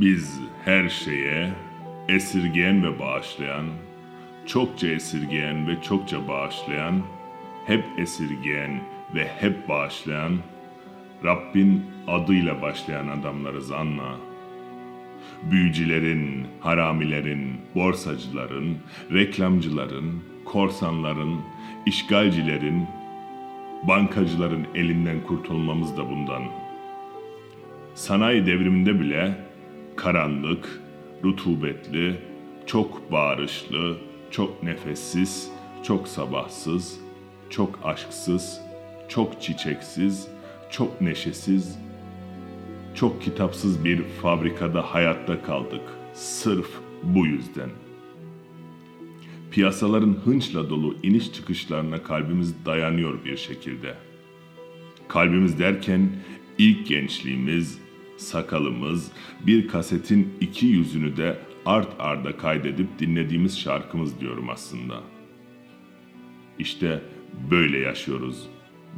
Biz her şeye esirgeyen ve bağışlayan, çokça esirgeyen ve çokça bağışlayan, hep esirgeyen ve hep bağışlayan, Rabbin adıyla başlayan adamlarız anla. Büyücülerin, haramilerin, borsacıların, reklamcıların, korsanların, işgalcilerin, bankacıların elinden kurtulmamız da bundan. Sanayi devriminde bile karanlık, rutubetli, çok bağırışlı, çok nefessiz, çok sabahsız, çok aşksız, çok çiçeksiz, çok neşesiz, çok kitapsız bir fabrikada hayatta kaldık. Sırf bu yüzden. Piyasaların hınçla dolu iniş çıkışlarına kalbimiz dayanıyor bir şekilde. Kalbimiz derken ilk gençliğimiz, sakalımız, bir kasetin iki yüzünü de art arda kaydedip dinlediğimiz şarkımız diyorum aslında. İşte böyle yaşıyoruz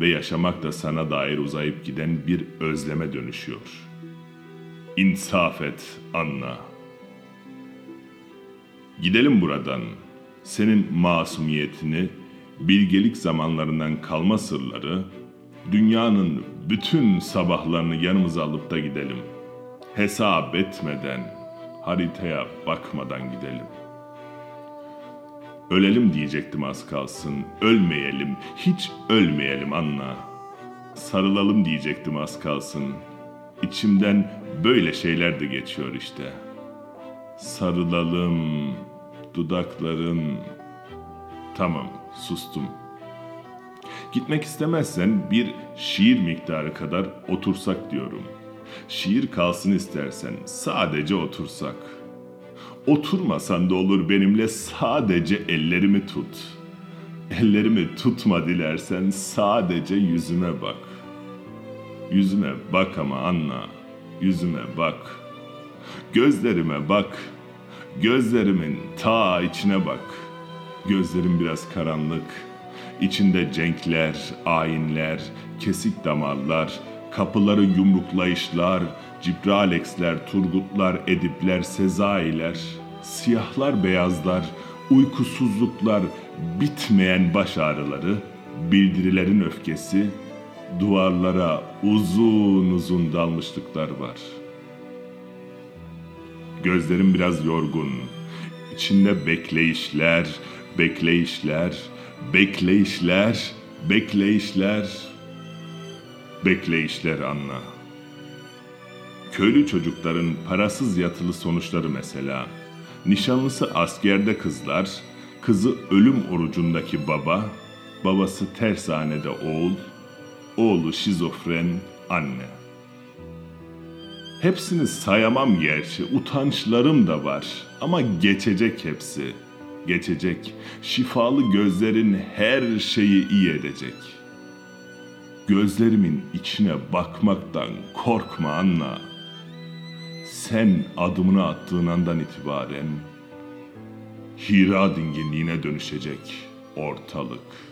ve yaşamak da sana dair uzayıp giden bir özleme dönüşüyor. İnsaf et, anla. Gidelim buradan. Senin masumiyetini, bilgelik zamanlarından kalma sırları, dünyanın bütün sabahlarını yanımıza alıp da gidelim. Hesap etmeden, haritaya bakmadan gidelim. Ölelim diyecektim az kalsın. Ölmeyelim, hiç ölmeyelim anla. Sarılalım diyecektim az kalsın. İçimden böyle şeyler de geçiyor işte. Sarılalım, dudakların... Tamam, sustum. Gitmek istemezsen bir şiir miktarı kadar otursak diyorum. Şiir kalsın istersen sadece otursak. Oturmasan da olur benimle sadece ellerimi tut. Ellerimi tutma dilersen sadece yüzüme bak. Yüzüme bak ama Anna, yüzüme bak. Gözlerime bak. Gözlerimin ta içine bak. Gözlerim biraz karanlık.'' İçinde cenkler, ayinler, kesik damarlar, kapıları yumruklayışlar, Cibralexler, Turgutlar, Edipler, Sezailer, siyahlar, beyazlar, uykusuzluklar, bitmeyen baş ağrıları, bildirilerin öfkesi, duvarlara uzun uzun dalmışlıklar var. Gözlerim biraz yorgun, içinde bekleyişler, bekleyişler, Bekleyişler, bekleyişler, bekleyişler anla. Köylü çocukların parasız yatılı sonuçları mesela. Nişanlısı askerde kızlar, kızı ölüm orucundaki baba, babası tersanede oğul, oğlu şizofren anne. Hepsini sayamam gerçi, utançlarım da var ama geçecek hepsi.'' Geçecek. Şifalı gözlerin her şeyi iyi edecek. Gözlerimin içine bakmaktan korkma Anna. Sen adımını attığın andan itibaren Hira dinginliğine dönüşecek ortalık.''